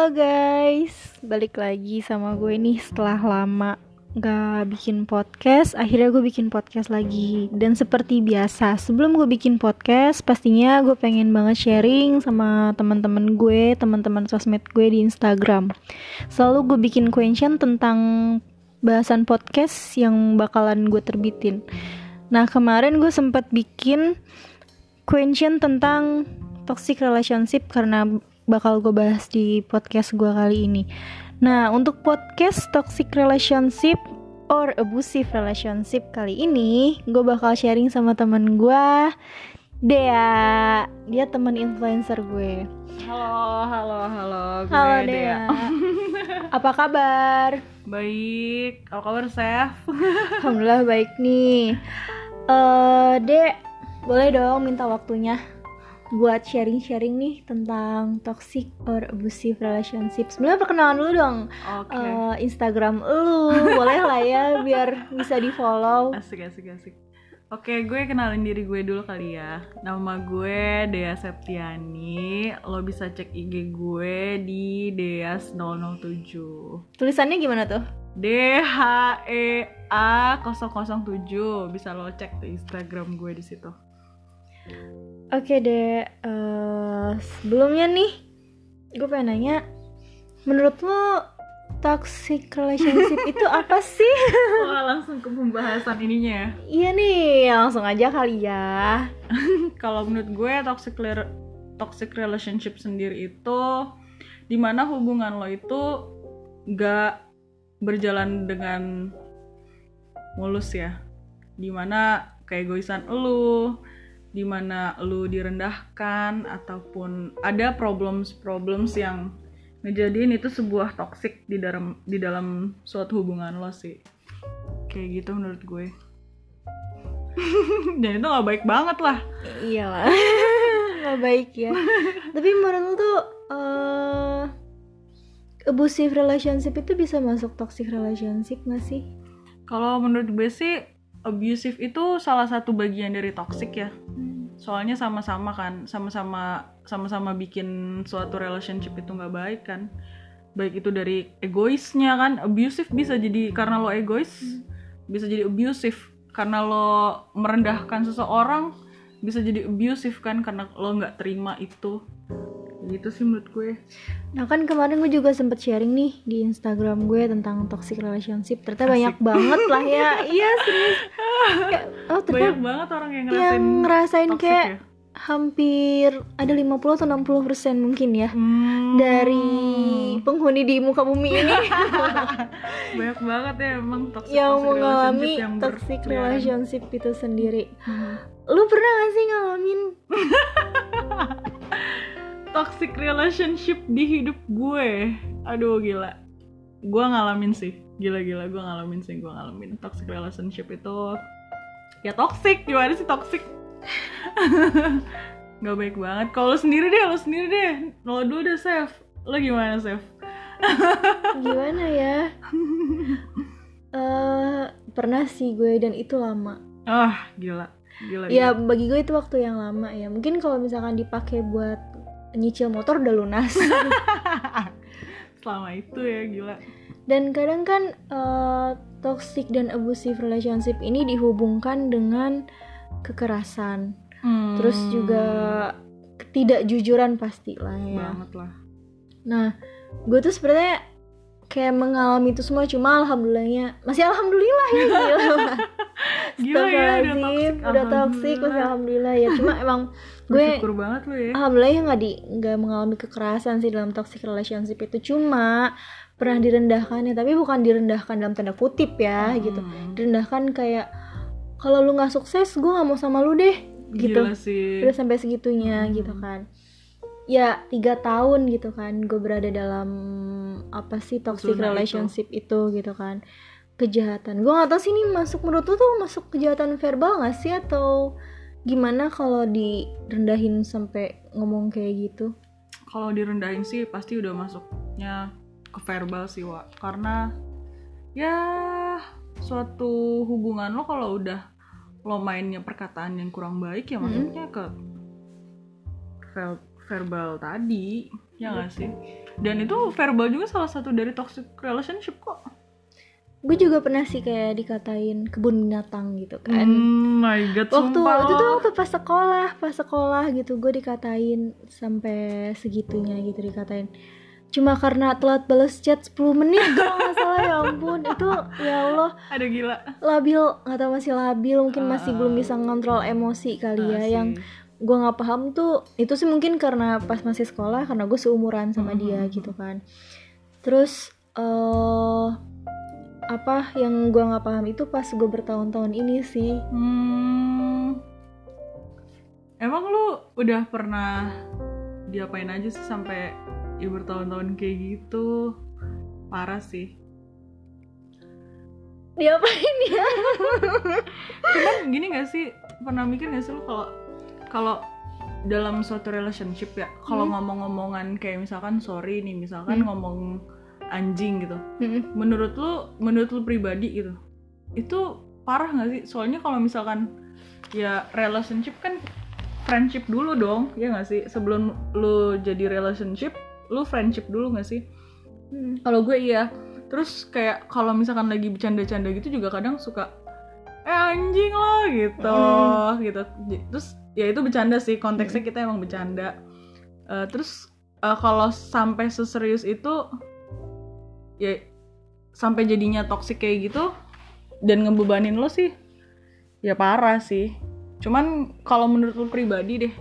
Halo guys, balik lagi sama gue nih setelah lama gak bikin podcast. Akhirnya gue bikin podcast lagi. Dan seperti biasa, sebelum gue bikin podcast Pastinya gue pengen banget sharing sama teman-teman gue Teman-teman sosmed gue di Instagram. Selalu gue bikin question tentang bahasan podcast yang bakalan gue terbitin. Nah kemarin gue sempat bikin question tentang toxic relationship Karena bakal gue bahas di podcast gue kali ini. Nah, untuk podcast toxic relationship or abusive relationship kali ini, gue bakal sharing sama temen gue, Dea. Dia temen influencer gue. Halo, halo, halo. Gue Halo Dea. Apa kabar? Baik. Apa kabar, Chef? Alhamdulillah baik nih. Eh, Dek, boleh dong minta waktunya buat sharing-sharing nih tentang toxic or abusive relationship. Sebenarnya perkenalan dulu dong. Oke. Eh, Instagram lu, boleh lah ya biar bisa di follow. Asik, asik, asik. Oke, gue kenalin diri gue dulu kali ya. Nama gue Dea Septiani. Lo bisa cek IG gue di Deas007. Tulisannya gimana tuh? D H E A 007. Bisa lo cek di Instagram gue di situ. Oke deh, eh, sebelumnya nih, gue pengen nanya, menurut lo toxic relationship itu apa sih? Wah, langsung ke pembahasan ininya ya. iya nih, langsung aja kali ya. kalau menurut gue toxic toxic relationship sendiri itu di mana hubungan lo itu gak berjalan dengan mulus ya di mana keegoisan lo di mana lo direndahkan ataupun ada problems problems yang ngejadiin itu sebuah toxic di dalam di dalam suatu hubungan lo sih kayak gitu menurut gue dan itu gak baik banget lah Iya lah, nggak baik ya. Tapi menurut lo tuh, eh, abusive relationship itu bisa masuk toxic relationship gak sih? Kalau menurut gue sih abusive itu salah satu bagian dari toxic ya. Soalnya sama-sama kan, sama-sama sama-sama bikin suatu relationship itu nggak baik kan. Baik itu dari egoisnya kan, abusive bisa jadi karena lo egois, bisa jadi abusive karena lo merendahkan seseorang, bisa jadi abusive kan karena lo nggak terima itu. Gitu sih menurut gue. Nah kan kemarin gue juga sempet sharing nih di Instagram gue tentang toxic relationship. Ternyata Asik. banyak banget lah ya. Iya serius. Kayak, oh ternyata Banyak banget orang yang ngerasain, yang ngerasain toxic kayak ya. hampir ada 50 atau 60 persen mungkin ya Hmm. dari penghuni di muka bumi ini banyak banget ya emang toxic, yang toxic mengalami relationship yang toxic berkeliaran. relationship itu sendiri. Hmm. Lu pernah gak sih ngalamin? Toxic relationship di hidup gue. Aduh gila. Gue ngalamin sih. Gila-gila gue ngalamin sih gue ngalamin toxic relationship itu. Ya toxic. Gimana sih toxic? Nggak baik banget. Kalau lo sendiri deh lo sendiri deh. Lo dulu deh Chef lo gimana Chef Gimana ya? Eh pernah sih gue dan itu lama. ah gila. Gila, Ya gila. bagi gue itu waktu yang lama ya. Mungkin kalau misalkan dipakai buat nyicil motor udah lunas. selama itu ya gila dan kadang kan eh, toxic dan abusive relationship ini dihubungkan dengan kekerasan. Terus Hmm. juga ketidakjujuran pasti lah ya. banget lah Nah, gue tuh sebenarnya kayak mengalami itu semua cuma alhamdulillahnya masih alhamdulillah ya gila. ya udah toxic udah toxic alhamdulillah ya. Cuma emang gue bersyukur banget lo ya alhamdulillah ya nggak di nggak mengalami kekerasan sih dalam toxic relationship itu cuma pernah direndahkan ya tapi bukan direndahkan dalam tanda kutip ya gitu Hmm. direndahkan kayak kalau lu nggak sukses gue nggak mau sama lu deh gitu Gila sih. udah sampai segitunya Hmm. gitu kan ya tiga tahun gitu kan gue berada dalam apa sih toxic Zona itu. relationship itu. gitu kan kejahatan. Gue nggak tahu sih ini masuk menurut lu tuh masuk kejahatan verbal gak sih? Atau gimana kalau direndahin sampai ngomong kayak gitu? Kalau direndahin sih pasti udah masuknya ke verbal sih, Wak. Karena ya suatu hubungan lo kalau udah lo mainnya perkataan yang kurang baik ya Hmm. masuknya ke ver- verbal tadi ya nggak sih? Dan itu verbal juga salah satu dari toxic relationship kok gue juga pernah sih kayak dikatain kebun binatang gitu kan oh my god waktu sumpah itu lo. waktu pas sekolah pas sekolah gitu gue dikatain sampai segitunya gitu dikatain cuma karena telat balas chat 10 menit kalau nggak salah ya ampun itu ya Allah ada gila labil nggak tahu masih labil mungkin masih Ah. belum bisa ngontrol emosi kali ya sih. yang gue nggak paham tuh itu sih mungkin karena pas masih sekolah karena gue seumuran sama Mhm. dia gitu kan terus eh apa yang gue nggak paham itu pas gue bertahun-tahun ini sih Hmm. Emang lu udah pernah diapain aja sih sampai ya bertahun-tahun kayak gitu? Parah sih. diapain ya Cuman gini gak sih? Pernah mikir gak sih lu kalau kalau dalam suatu relationship ya, kalau Hmm. ngomong-ngomongan kayak misalkan sorry nih, misalkan Hmm. ngomong anjing gitu. Mm-mm. Menurut lu, menurut lu pribadi gitu, itu parah gak sih? Soalnya kalau misalkan ya relationship kan friendship dulu dong, ya gak sih? Sebelum lu jadi relationship, lu friendship dulu gak sih? Mm. Kalau gue iya. Terus kayak kalau misalkan lagi bercanda-canda gitu juga kadang suka eh anjing lah gitu, gitu. J- Terus ya itu bercanda sih, konteksnya kita emang bercanda. Eh, terus eh, kalau sampai seserius itu ya sampai jadinya toxic kayak gitu dan ngebebanin lo sih ya parah sih. Cuman kalau menurut lo pribadi deh,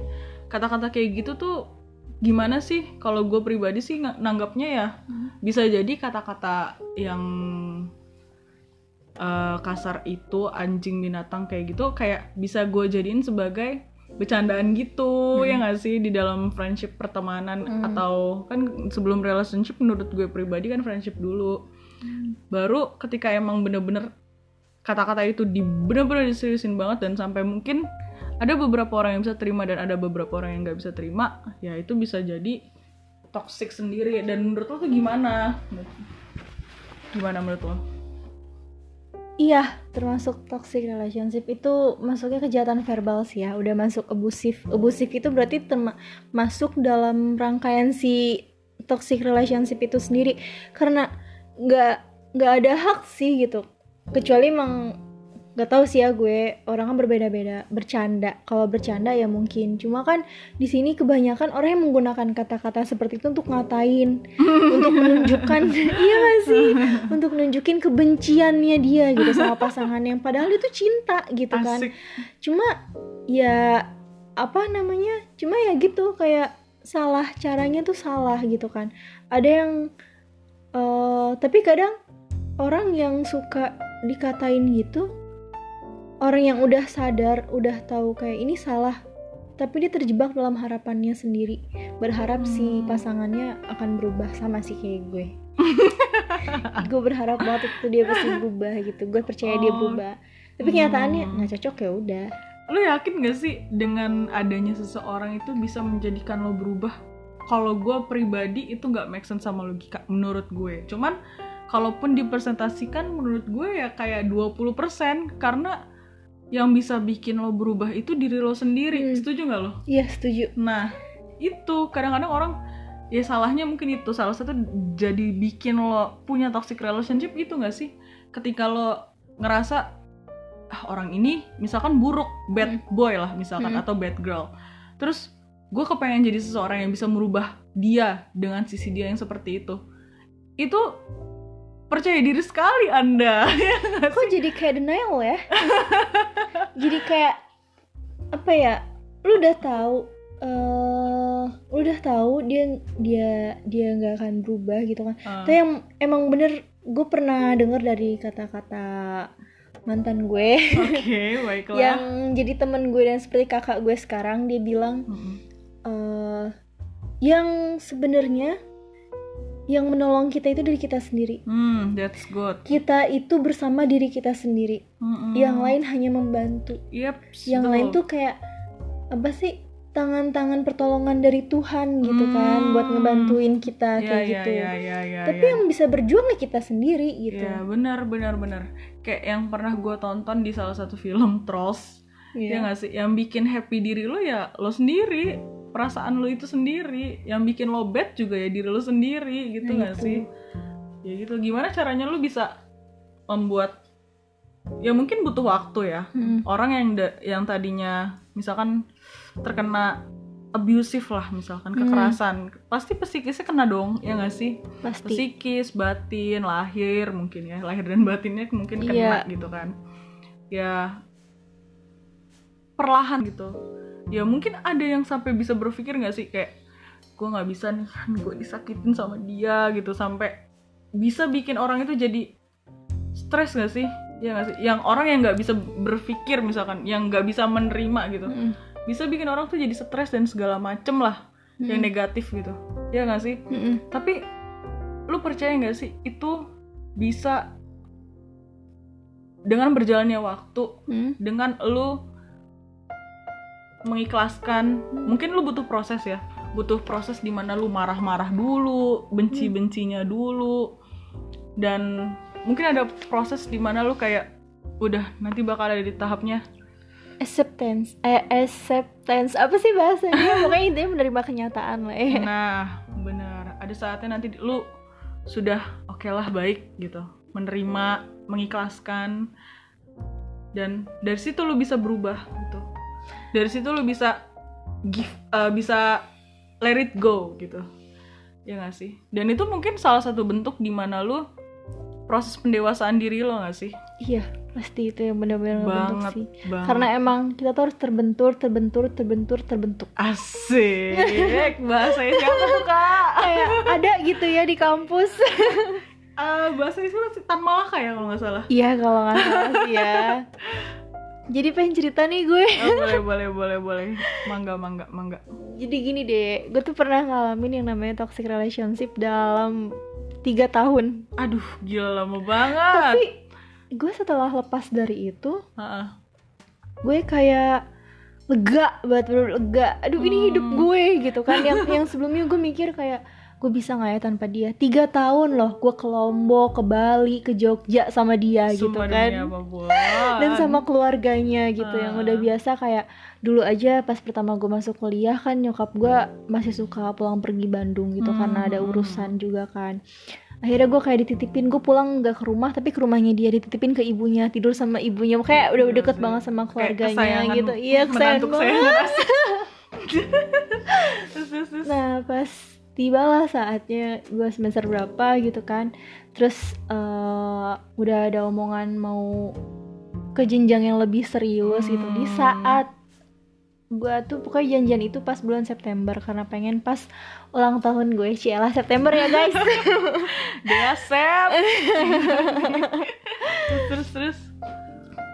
kata-kata kayak gitu tuh gimana sih? Kalau gue pribadi sih ng- nanggapnya ya bisa jadi kata-kata yang eh, kasar itu anjing binatang kayak gitu kayak bisa gue jadiin sebagai bercandaan gitu ya nggak sih di dalam friendship pertemanan Hmm. atau kan sebelum relationship menurut gue pribadi kan friendship dulu. Baru ketika emang bener-bener kata-kata itu di bener-bener diseriusin banget dan sampai mungkin ada beberapa orang yang bisa terima dan ada beberapa orang yang nggak bisa terima ya itu bisa jadi toxic sendiri. Dan menurut lo tuh gimana? Gimana menurut lo Iya, termasuk toxic relationship itu masuknya kejahatan verbal sih ya. Udah masuk abusif. Abusif itu berarti masuk dalam rangkaian si toxic relationship itu sendiri. Karena nggak nggak ada hak sih gitu. Kecuali emang nggak tahu sih ya gue orang kan berbeda-beda. Bercanda. Kalau bercanda ya mungkin. Cuma kan di sini kebanyakan orang yang menggunakan kata-kata seperti itu untuk ngatain. Untuk menunjukkan iya gak sih? Untuk nunjukin kebenciannya dia gitu sama pasangan yang padahal itu cinta gitu kan. Asik. Cuma ya apa namanya? Cuma ya gitu kayak salah caranya tuh salah gitu kan. Ada yang eh tapi kadang orang yang suka dikatain gitu orang yang udah sadar udah tahu kayak ini salah. Tapi dia terjebak dalam harapannya sendiri. Berharap si Hmm. pasangannya akan berubah sama sih kayak gue. Gue berharap banget itu dia pasti berubah gitu. Gue percaya dia Oh. berubah. Tapi kenyataannya Hmm. nggak cocok ya udah. Lo yakin gak sih dengan adanya seseorang itu bisa menjadikan lo berubah? Kalau gue pribadi itu nggak make sense sama logika menurut gue. Cuman kalaupun dipresentasikan menurut gue ya kayak 20% karena yang bisa bikin lo berubah itu diri lo sendiri Hmm. setuju nggak lo iya setuju Nah, itu kadang-kadang orang ya salahnya mungkin itu salah satu jadi bikin lo punya toxic relationship itu gak sih? Ketika lo ngerasa ah, orang ini misalkan buruk, bad boy lah misalkan Hmm. atau bad girl. Terus gue kepengen jadi seseorang yang bisa merubah dia dengan sisi dia yang seperti itu. Itu percaya diri sekali Anda. kok jadi kayak denial ya jadi kayak apa ya lu udah tahu eh lu udah tahu dia dia dia nggak akan berubah gitu kan Ah, tapi yang emang bener gue pernah denger dari kata-kata mantan gue Oke, baiklah. yang jadi temen gue dan seperti kakak gue sekarang dia bilang Mm-mm. eh yang sebenarnya yang menolong kita itu dari kita sendiri Hmm, that's good. kita itu bersama diri kita sendiri Mm-mm. yang lain hanya membantu Yep, yang betul. lain tuh kayak apa sih tangan-tangan pertolongan dari Tuhan gitu kan Hmm. buat ngebantuin kita ya, kayak ya, gitu ya, ya, ya, tapi ya. yang bisa berjuang ya kita sendiri gitu Ya, benar, benar, benar. Kayak yang pernah gue tonton di salah satu film Trolls, Iya. ya nggak sih? Yang bikin happy diri lo ya lo sendiri. Perasaan lu itu sendiri. Yang bikin lo bad juga ya diri lu sendiri gitu Nah, nggak itu. sih? Ya gitu. Gimana caranya lu bisa membuat ya mungkin butuh waktu ya. Mm, orang yang da- yang tadinya misalkan terkena abusive lah misalkan Hmm. kekerasan pasti psikisnya kena dong ya nggak sih? Pasti. Psikis batin lahir mungkin ya. Lahir dan batinnya mungkin kena Iya. gitu kan. Ya perlahan gitu ya mungkin ada yang sampai bisa berpikir nggak sih? Kayak gue nggak bisa nih kan gue disakitin sama dia gitu. Sampai bisa bikin orang itu jadi stres gak sih? Ya nggak sih? Yang orang yang nggak bisa berpikir misalkan yang nggak bisa menerima gitu. Mm, bisa bikin orang tuh jadi stres dan segala macem lah yang mm, negatif gitu. Ya nggak sih? Mm, tapi lu percaya nggak sih? Itu bisa dengan berjalannya waktu mm, dengan lu mengikhlaskan. Mungkin lu butuh proses ya. Butuh proses di mana lu marah-marah dulu benci-bencinya dulu. Dan mungkin ada proses di mana lu kayak udah nanti bakal ada di tahapnya. Acceptance eh acceptance. Apa sih bahasanya? Pokoknya intinya menerima kenyataan lah ya. Nah benar. Ada saatnya nanti lu sudah oke lah baik gitu. Menerima mengikhlaskan. Dan dari situ lu bisa berubah gitu dari situ lu bisa give eh, bisa let it go gitu. Ya gak sih? Dan itu mungkin salah satu bentuk di mana lu proses pendewasaan diri lo gak sih? Iya pasti itu yang benar-benar banget sih. banget. Karena emang kita tuh harus terbentur terbentur terbentur terbentuk. Asik. Bahasanya siapa tuh kak? Kayak ada gitu ya di kampus. Eh, bahasa itu Tan Malaka ya kalau nggak salah? Iya kalau nggak salah sih ya jadi pengen cerita nih gue. Oh, boleh boleh boleh boleh. Mangga mangga mangga. Jadi gini deh gue tuh pernah ngalamin yang namanya toxic relationship dalam tiga tahun. Aduh gila lama banget. Tapi gue setelah lepas dari itu Heeh. gue kayak lega banget bener lega. Aduh ini hidup Hmm. gue gitu kan. Yang yang sebelumnya gue mikir kayak gue bisa nggak ya tanpa dia? Tiga tahun loh gue ke Lombok ke Bali ke Jogja sama dia gitu Sumpah kan. demi apa pun. dan sama keluarganya gitu yang Ah. udah biasa kayak dulu aja pas pertama gue masuk kuliah kan nyokap gue masih suka pulang pergi Bandung gitu karena ada Hmm. urusan juga kan. Akhirnya gue kayak dititipin gue pulang nggak ke rumah tapi ke rumahnya dia dititipin ke ibunya tidur sama ibunya. Kayak udah Gila deket banget sama keluarganya gitu. Iya kesayangan Nah pas tibalah saatnya gue semester berapa gitu kan. Terus eh, udah ada omongan mau ke jenjang yang lebih serius gitu. Di Hmm. saat gue tuh pokoknya janjian itu pas bulan September Karena pengen pas ulang tahun gue. Cielah September ya guys. Dia sep. Terus terus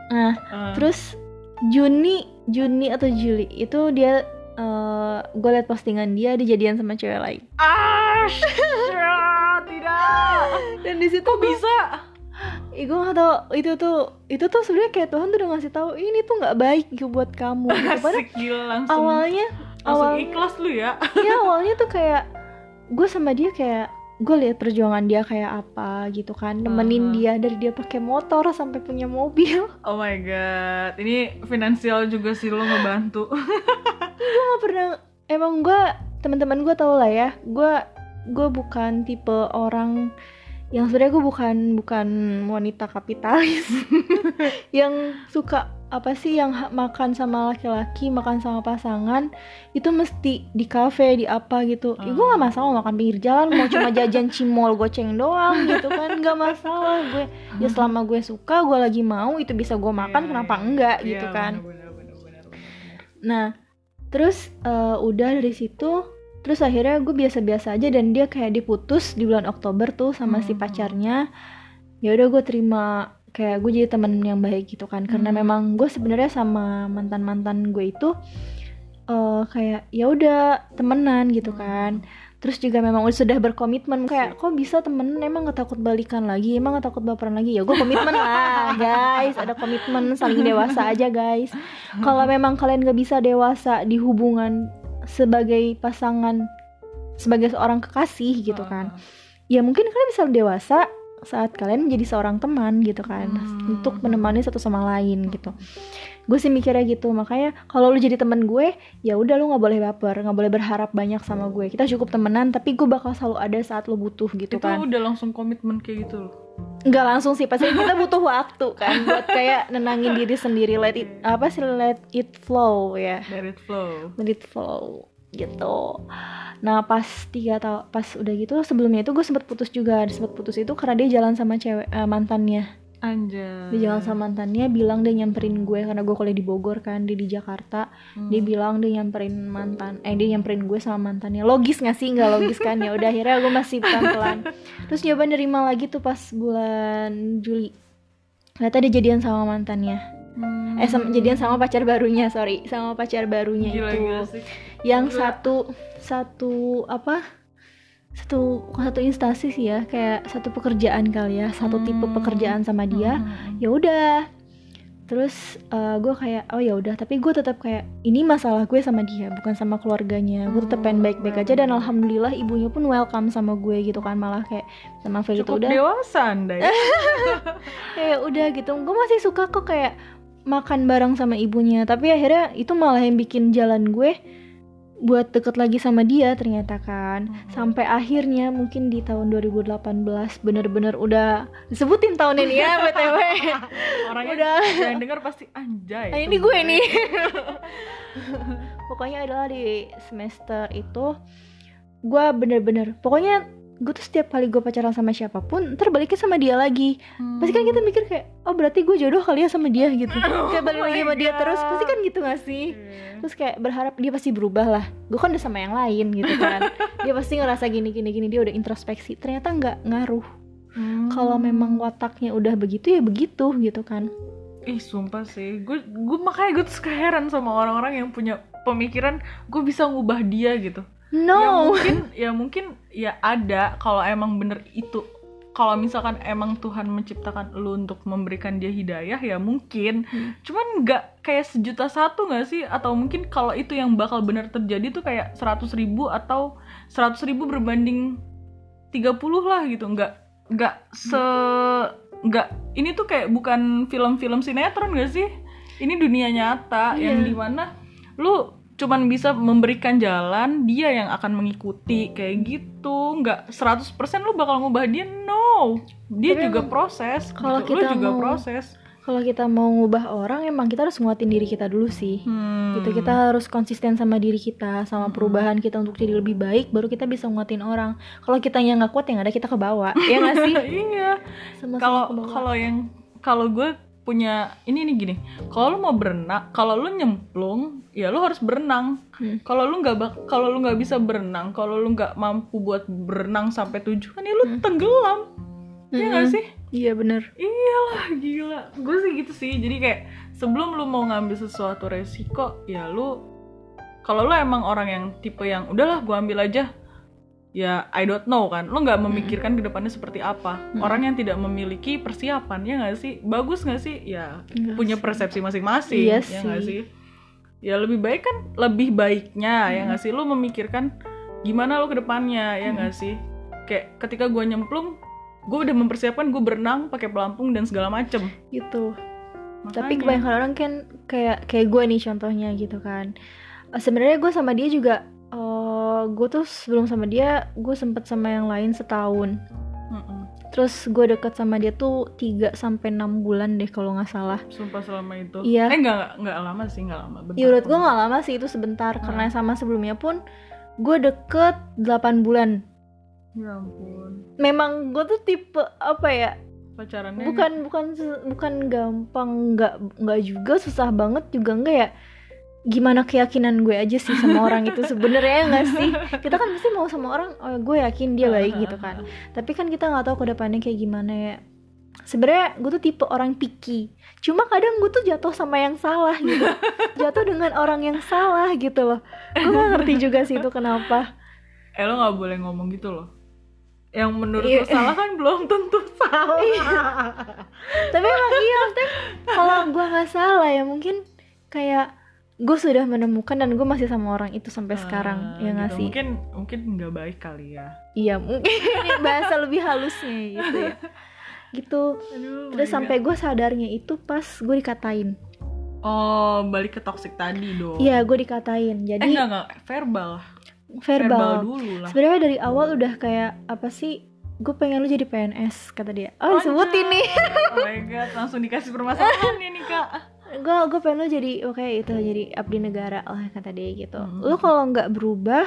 Nah Eh, terus Juni Juni atau Juli itu dia eh gue liat postingan dia dia jadian sama cewek lain. Ah tidak. Dan di situ kok bisa? Ih, gue gak tau itu tuh itu tuh sebenarnya kayak Tuhan tuh udah ngasih tahu ini tuh nggak baik gitu buat kamu. Gitu. Padahal gila langsung awalnya langsung awal- ikhlas lu ya. Ya awalnya tuh kayak gue sama dia kayak gue lihat perjuangan dia kayak apa gitu kan. Nemenin Aha. dia dari dia pakai motor sampai punya mobil. Oh my god. Ini finansial juga sih lo ngebantu. Gue gak pernah emang gue teman-teman gue tau lah ya gue gue bukan tipe orang yang sebenarnya gue bukan bukan wanita kapitalis. Yang suka apa sih yang makan sama laki-laki makan sama pasangan itu mesti di kafe di apa gitu ya, gue gak masalah makan pinggir jalan mau cuma jajan cimol goceng doang gitu kan gak masalah gue ya selama gue suka gue lagi mau itu bisa gue makan Iya, kenapa iya. enggak Iya, gitu kan bener, bener, bener, bener, bener. Nah, terus eh, udah dari situ, terus akhirnya gue biasa-biasa aja dan dia kayak diputus di bulan Oktober tuh sama si Hmm. pacarnya. Ya udah gue terima kayak gue jadi temen yang baik gitu kan, karena Hmm. memang gue sebenarnya sama mantan mantan gue itu eh, kayak ya udah temenan gitu Hmm. kan. Terus juga memang udah sudah berkomitmen kayak kok bisa temen emang gak takut balikan lagi? Emang gak takut baperan lagi? Ya gue komitmen lah guys. Ada komitmen saling dewasa aja guys. Kalau memang kalian gak bisa dewasa di hubungan sebagai pasangan sebagai seorang kekasih gitu kan ya mungkin kalian bisa dewasa saat kalian menjadi seorang teman gitu kan. Hmm. untuk menemani satu sama lain gitu. Gue sih mikirnya gitu. Makanya kalau lu jadi temen gue ya udah lu nggak boleh baper nggak boleh berharap banyak sama gue. Kita cukup temenan tapi gue bakal selalu ada saat lu butuh gitu itu kan. udah langsung komitmen kayak gitu loh. Nggak langsung sih pasti kita butuh waktu kan buat kayak nenangin diri sendiri. Let it apa sih? Let it flow ya. Let it flow. Let it flow gitu. Nah pas tiga tahun pas udah gitu sebelumnya itu gue sempet putus juga. Sempet putus itu karena dia jalan sama cewek eh, mantannya. Anjay. Dia jalan sama mantannya bilang dia nyamperin gue karena gue kuliah di Bogor kan dia di Jakarta. Hmm. dia bilang dia nyamperin mantan eh dia nyamperin gue sama mantannya. Logis gak sih? Nggak logis kan? Ya udah akhirnya gue masih pelan pelan terus nyoba nerima lagi tuh pas bulan Juli. Ternyata dia jadian sama mantannya. Hmm. eh sama, jadian sama pacar barunya sorry. Sama pacar barunya gila itu. gila sih yang Gila. satu satu apa? Satu satu instansi sih ya kayak satu pekerjaan kali ya satu tipe Hmm. pekerjaan sama dia. Hmm. ya udah. Terus gue kayak oh ya udah tapi gue tetap kayak ini masalah gue sama dia bukan sama keluarganya. Gue tetap pengen Hmm, baik-baik aja dan alhamdulillah ibunya pun welcome sama gue gitu kan malah kayak sama gitu cukup udah. dewasa anda ya kayak udah gitu. Gue masih suka kok kayak makan bareng sama ibunya tapi akhirnya itu malah yang bikin jalan gue buat deket lagi sama dia ternyata kan Hmm. sampai akhirnya mungkin di tahun 2018 bener-bener udah disebutin tahun ini ya btw orangnya Udah. yang denger pasti anjay Nah, ini gue nih pokoknya adalah di semester itu gue bener-bener pokoknya gue tuh setiap kali gue pacaran sama siapa pun ntar baliknya sama dia lagi Hmm. pasti kan kita mikir kayak oh berarti gue jodoh kali ya sama dia gitu kayak balik Oh lagi sama dia God. terus pasti kan gitu gak sih Iya. terus kayak berharap dia pasti berubah lah gue kan udah sama yang lain gitu kan dia pasti ngerasa gini gini gini dia udah introspeksi ternyata nggak ngaruh Hmm. kalau memang wataknya udah begitu ya begitu gitu kan Ih sumpah sih, gue gue makanya gue tuh suka heran sama orang-orang yang punya pemikiran gue bisa ngubah dia gitu. Ya no mungkin ya mungkin ya ada kalau emang bener itu. Kalau misalkan emang Tuhan menciptakan lu untuk memberikan dia hidayah ya mungkin. Hmm. Cuman nggak kayak sejuta satu nggak sih? Atau mungkin kalau itu yang bakal bener terjadi tuh kayak 100 ribu atau 100 ribu berbanding 30 lah gitu. Nggak nggak se nggak ini tuh kayak bukan film-film sinetron gak sih? Ini dunia nyata yang Iya. di mana lu cuman bisa memberikan jalan dia yang akan mengikuti. Kayak gitu. Nggak 100% lu bakal ngubah dia no. Dia Tapi juga emang proses. Kalau gitu. kita lu juga mau- proses. kalau kita mau ngubah orang emang kita harus nguatin diri kita dulu sih. Hmm. gitu kita harus konsisten sama diri kita sama Hmm. perubahan kita untuk jadi lebih baik baru kita bisa nguatin orang. Kalau kitanya nggak kuat yang ada kita ke bawah ya nggak sih? Iya. Kalau kalau yang kalau gue punya ini nih gini. Kalau lu mau berenang kalau lu nyemplung ya lu harus berenang. Hmm. kalau lu nggak kalau lu nggak bisa berenang kalau lu nggak mampu buat berenang sampai tujuan ya lu Hmm. tenggelam. Iya nggak Mm-mm. sih? Iya bener. Iyalah gila. Gue sih gitu sih. Jadi kayak sebelum lu mau ngambil sesuatu resiko ya lu kalau lu emang orang yang tipe yang udahlah gue ambil aja. Ya I don't know kan. Lu nggak memikirkan ke depannya seperti apa. Hmm. orang yang tidak memiliki persiapan ya nggak sih? Bagus nggak sih? Ya Nggak punya sih. persepsi masing-masing Iya ya nggak sih. sih ya lebih baik kan lebih baiknya ya Hmm. nggak sih lu memikirkan gimana lu ke depannya ya Hmm. nggak sih kayak ketika gue nyemplung gue udah mempersiapkan gue berenang pakai pelampung dan segala macem gitu tapi Makanya. kebanyakan orang kan kayak kayak gue nih contohnya gitu kan Eh, sebenarnya gue sama dia juga eh gue tuh sebelum sama dia gue sempet sama yang lain setahun. Terus gue deket sama dia tuh 3 sampai enam bulan deh kalau nggak salah. Sumpah selama itu. Iya. eh nggak nggak lama sih nggak lama. Bentar Ya menurut gue kok. gak lama sih itu sebentar. Hmm. Karena sama sebelumnya pun Gue deket 8 bulan. Ya ampun. Memang gue tuh tipe apa ya pacarannya Bukan bukan bukan gampang nggak nggak juga susah banget juga enggak ya Gimana keyakinan gue aja sih sama orang itu sebenarnya ya nggak sih? Kita kan pasti mau sama orang Oh gue yakin dia baik gitu kan. Tapi kan kita nggak tahu ke depannya kayak gimana ya. Sebenarnya gue tuh tipe orang picky. Cuma kadang gue tuh jatuh sama yang salah gitu. Jatuh dengan orang yang salah gitu loh. Gue gak ngerti juga sih itu kenapa. Eh lo nggak boleh ngomong gitu loh. Yang menurut Iya. lo salah kan belum tentu salah. Tapi emang iya maksudnya kalau gue nggak salah ya mungkin kayak gue sudah menemukan dan gue masih sama orang itu sampai sekarang Ah, ya nggak gitu. sih mungkin mungkin nggak baik kali ya iya mungkin ini bahasa lebih halusnya gitu ya gitu Aduh, terus sampai gue sadarnya itu pas gue dikatain. Oh, balik ke toxic tadi dong. Iya, gue dikatain. Eh Jadi enggak enggak verbal. verbal. dulu lah. Sebenarnya dari awal udah kayak apa sih? Gue pengen lu jadi PNS kata dia. Oh, disebutin nih. Oh my god, langsung dikasih permasalahan nih kak. Gue gue pengen lu jadi oke itu jadi abdi negara lah kata dia gitu. Hmm. Lu kalau nggak berubah,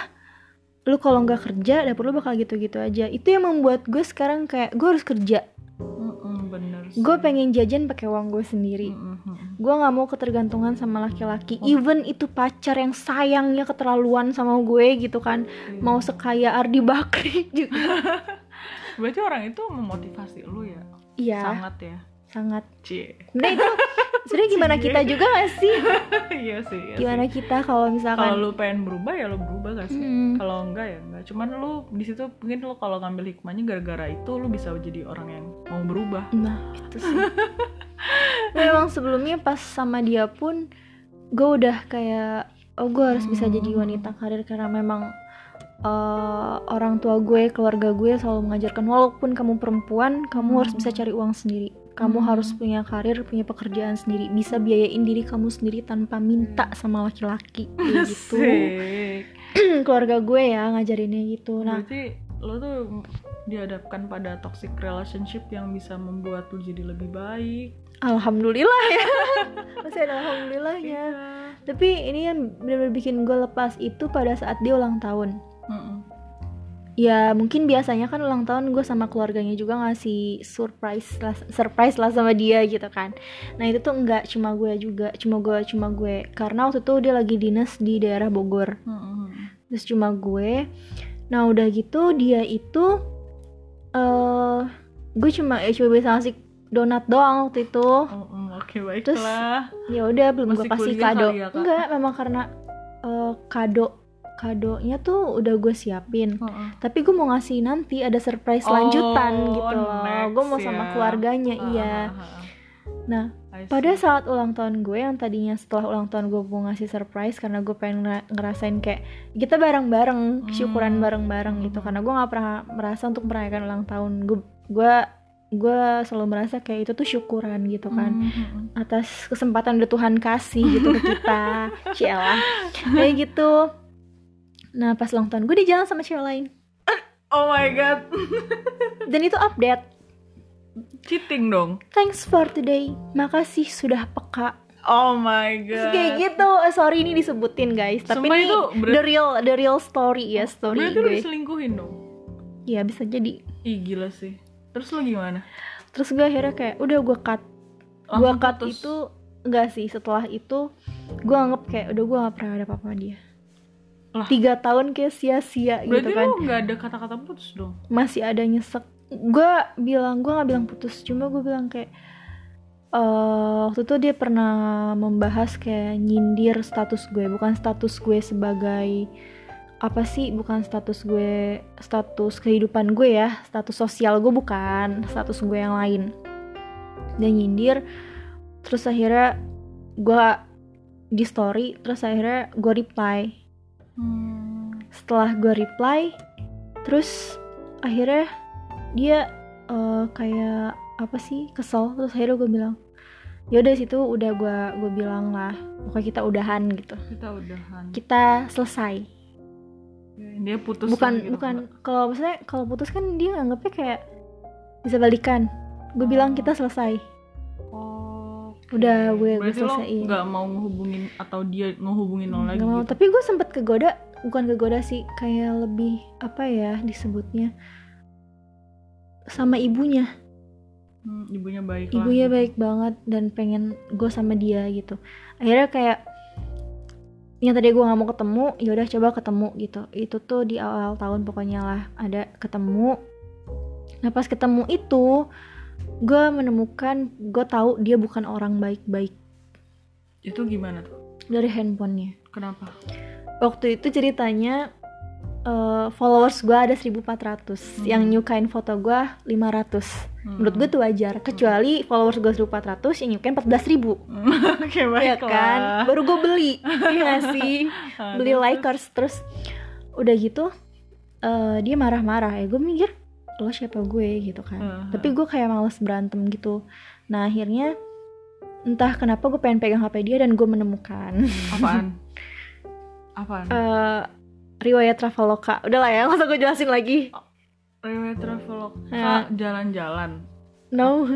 lu kalau nggak kerja, dapur lu bakal gitu-gitu aja. Itu yang membuat gue sekarang kayak gue harus kerja. Mm-mm, bener. Gue pengen jajan pakai uang gue sendiri. Mm-mm. gue nggak mau ketergantungan sama laki-laki even itu pacar yang sayangnya keterlaluan sama gue gitu kan Iya. mau sekaya Ardi Bakri juga Berarti orang itu memotivasi lu ya? iya Sangat ya. sangat Cie. sebenarnya itu sebenarnya gimana kita juga gak sih iya sih. iya gimana sih. kita kalau Kalau misalkan lu pengen berubah ya lu berubah gak sih? Hmm. Kalau enggak ya enggak. Cuman lu di situ mungkin lu kalau ngambil hikmahnya gara-gara itu lu bisa jadi orang yang mau berubah. nah itu sih memang sebelumnya pas sama dia pun gue udah kayak oh gue harus bisa jadi Hmm. wanita karir karena memang eh, orang tua gue keluarga gue selalu mengajarkan walaupun kamu perempuan kamu harus bisa cari uang sendiri kamu Hmm. harus punya karir punya pekerjaan sendiri bisa biayain diri kamu sendiri tanpa minta sama laki-laki gitu keluarga gue ya ngajarinnya gitu nah Berarti lo tuh dihadapkan pada toxic relationship yang bisa membuat lu jadi lebih baik. alhamdulillah ya masih ada alhamdulillahnya Iya. tapi ini yang benar-benar bikin gue lepas itu pada saat dia ulang tahun. Ya mungkin biasanya kan ulang tahun gue sama keluarganya juga ngasih surprise lah surprise lah sama dia gitu kan nah itu tuh enggak cuma gue juga cuma gue cuma gue karena waktu itu dia lagi dinas di daerah Bogor Mm-mm. terus cuma gue nah udah gitu dia itu eh gue cuma ya cuma bisa ngasih donat doang waktu itu Mm-mm. Oke Terus, baiklah. ya udah belum gue kasih kado ya, Kak? enggak memang karena eh, kado kadonya tuh udah gue siapin Heeh. tapi gue mau ngasih nanti ada surprise Oh, lanjutan gitu loh gue mau sama ya. keluarganya iya ah, ah, ah. nah pada saat ulang tahun gue yang tadinya setelah ulang tahun gue mau ngasih surprise karena gue pengen ngera- ngerasain kayak kita bareng-bareng Hmm. syukuran bareng-bareng gitu Hmm. karena gue nggak pernah merasa untuk merayakan ulang tahun gue gue gue selalu merasa kayak itu tuh syukuran gitu kan Mm, mm, mm. atas kesempatan udah Tuhan kasih gitu ke kita Cielah kayak gitu nah pas ulang tahun gue di jalan sama cewek lain Oh my god. dan itu update Cheating dong. thanks for today makasih sudah peka Oh my Terus god. kayak gitu Eh, sorry ini disebutin guys tapi Sumpah ini itu ber- the real the real story ya story Berarti lu gue diselingkuhin dong. ya bisa jadi Ih gila sih. Terus lu gimana? terus gue akhirnya kayak udah gue cut gue cut putus? itu enggak sih setelah itu gue anggap kayak udah gue gak pernah ada apa-apa dia Lah. tiga tahun kayak sia-sia gitu Berarti kan. lu nggak ada kata-kata putus dong. masih ada nyesek. Gue bilang gue nggak bilang putus. Cuma gue bilang kayak eh waktu itu dia pernah membahas kayak nyindir status gue. Bukan status gue sebagai apa sih? Bukan status gue status kehidupan gue ya. Status sosial gue bukan. Status gue yang lain. Dia nyindir. Terus akhirnya gue di story. Terus akhirnya gue reply Hmm. setelah gue reply terus akhirnya dia eh, kayak apa sih kesel terus akhirnya gue bilang yaudah situ udah gue gue bilang lah pokoknya kita udahan gitu Kita udahan. kita selesai Dia putus. bukan gitu, bukan kalau misalnya kalau putus kan dia nganggapnya kayak bisa balikan gue bilang kita selesai Oh. Udah, gue- gue lo selesaiin. nggak mau ngehubungin atau dia ngehubungin lo lagi Nggak mau gitu. tapi gue sempet kegoda bukan kegoda sih kayak lebih apa ya disebutnya sama ibunya Hmm, ibunya baik ibunya lah. baik banget dan pengen gue sama dia gitu akhirnya kayak yang tadi gue nggak mau ketemu ya udah coba ketemu gitu itu tuh di awal tahun pokoknya lah ada ketemu nah pas ketemu itu gue menemukan gue tahu dia bukan orang baik-baik. Itu gimana tuh? dari handphonenya. Kenapa? waktu itu ceritanya eh, followers gue ada 1400 yang nyukain foto gue 500 Hmm. menurut gue tuh wajar. Kecuali followers gue 1400 yang nyukain 14.000 ribu. Oke ya baik kan? Baru gue beli. Ya sih? Beli likers terus. Udah gitu eh, dia marah-marah. Ya gue mikir lo siapa gue gitu kan. Uh-huh. tapi gue kayak males berantem gitu. Nah akhirnya entah kenapa gue pengen pegang HP dia dan gue menemukan. Apaan? Apaan? Eh, riwayat Traveloka. Udah lah ya nggak usah gue jelasin lagi? Riwayat travelog Ya. jalan-jalan. No.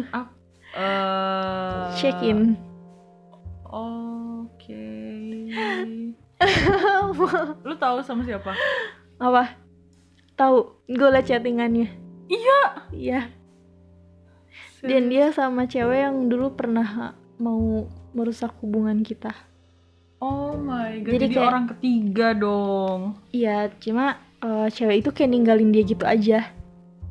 Eh check in. Oke. Lu tahu sama siapa? Apa? Tahu. Gue liat chattingannya iya. Iya. Dan dia sama cewek yang dulu pernah mau merusak hubungan kita. Oh my god Jadi jadi, kayak- orang ketiga dong. Iya cuma eh, cewek itu kayak ninggalin dia gitu aja.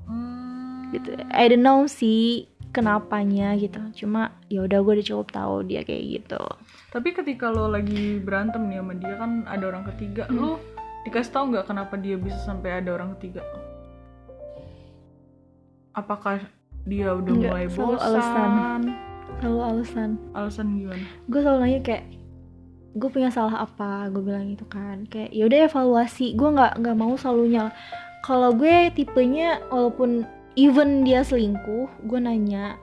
Hmm. gitu. I don't know sih kenapanya gitu. Cuma ya udah gue udah cukup tahu dia kayak gitu. Tapi ketika lo lagi berantem nih sama dia kan ada orang ketiga, Hmm. lo dikasih tahu nggak kenapa dia bisa sampai ada orang ketiga? Apakah dia udah Nggak, mulai selalu bosan? alasan. selalu alasan. Alasan gimana? gue selalu nanya kayak gue punya salah apa? Gue bilang gitu kan. Kayak ya udah evaluasi. Gue nggak nggak mau selalu nyala kalau gue tipenya walaupun even dia selingkuh gue nanya